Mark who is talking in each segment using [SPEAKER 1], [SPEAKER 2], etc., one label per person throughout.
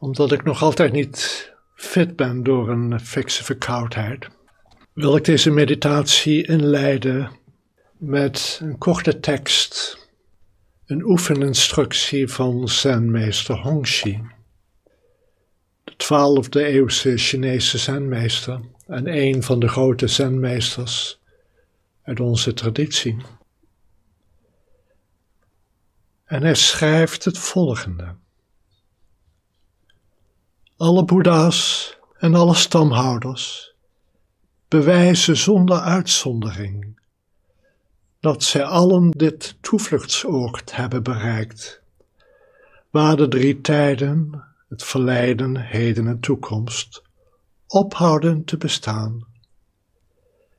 [SPEAKER 1] omdat ik nog altijd niet fit ben door een fikse verkoudheid, wil ik deze meditatie inleiden met een korte tekst, een oefeninstructie van Zenmeester Hongxi, de 12e eeuwse Chinese Zenmeester en een van de grote Zenmeesters uit onze traditie. En hij schrijft het volgende. Alle boeddha's en alle stamhouders bewijzen zonder uitzondering dat zij allen dit toevluchtsoord hebben bereikt, waar de drie tijden, het verleden, heden en toekomst, ophouden te bestaan,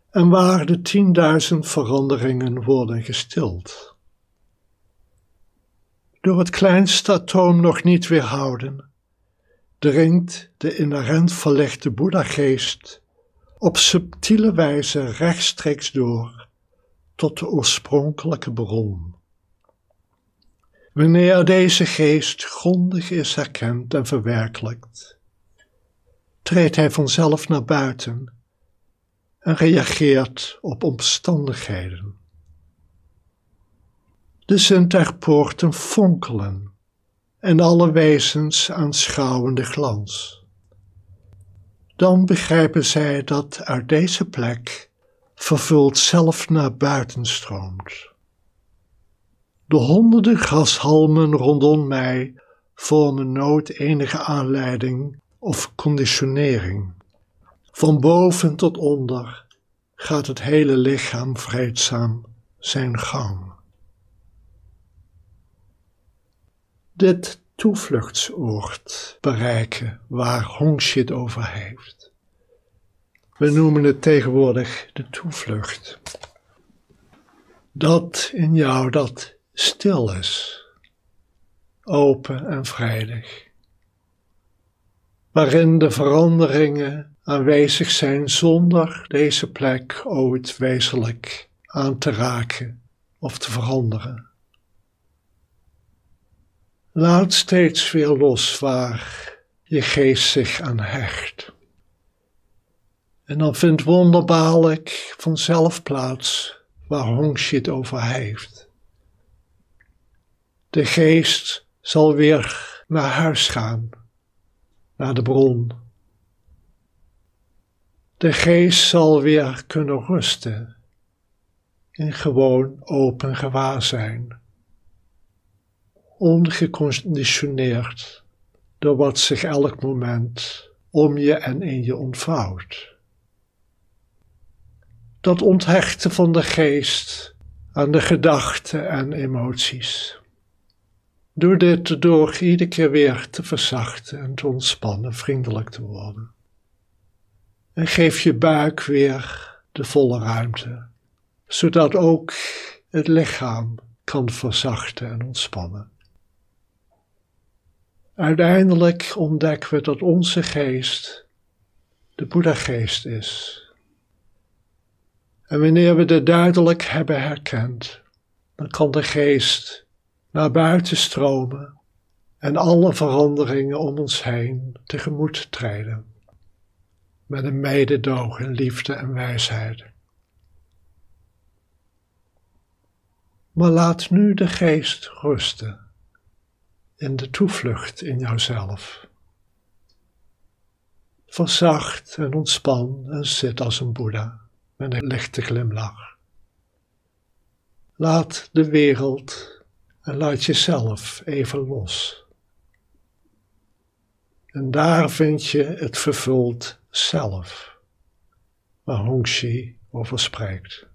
[SPEAKER 1] en waar de tienduizend veranderingen worden gestild. Door het kleinste atoom nog niet weerhouden, dringt de inherent verlegde Boeddha-geest op subtiele wijze rechtstreeks door tot de oorspronkelijke bron. Wanneer deze geest grondig is herkend en verwerkelijkt, treedt hij vanzelf naar buiten en reageert op omstandigheden. De zintuigpoorten fonkelen en alle wezens aanschouwen de glans. Dan begrijpen zij dat uit deze plek vervuld zelf naar buiten stroomt. De honderden grashalmen rondom mij vormen nooit enige aanleiding of conditionering. Van boven tot onder gaat het hele lichaam vreedzaam zijn gang. Dit toevluchtsoord bereiken waar Hongxi het over heeft. We noemen het tegenwoordig de toevlucht. Dat in jou dat stil is, open en vredig, waarin de veranderingen aanwezig zijn zonder deze plek ooit wezenlijk aan te raken of te veranderen. Laat steeds weer los waar je geest zich aan hecht. En dan vindt wonderbaarlijk vanzelf plaats waar Hongxi het over heeft. De geest zal weer naar huis gaan, naar de bron. De geest zal weer kunnen rusten in gewoon open gewaarzijn, ongeconditioneerd door wat zich elk moment om je en in je ontvouwt dat onthechten van de geest aan de gedachten en emoties. Doe dit door iedere keer weer te verzachten en te ontspannen, vriendelijk te worden. En geef je buik weer de volle ruimte, zodat ook het lichaam kan verzachten en ontspannen. Uiteindelijk ontdekken we dat onze geest de Boeddha-geest is en wanneer we dit duidelijk hebben herkend, dan kan de geest naar buiten stromen en alle veranderingen om ons heen tegemoet treden. Met een mededogen, liefde en wijsheid. Maar laat nu de geest rusten in de toevlucht in jouzelf. Verzacht en ontspan en zit als een Boeddha met een lichte glimlach. Laat de wereld en laat jezelf even los. En daar vind je het vervuld zelf, waar Hongxi over spreekt.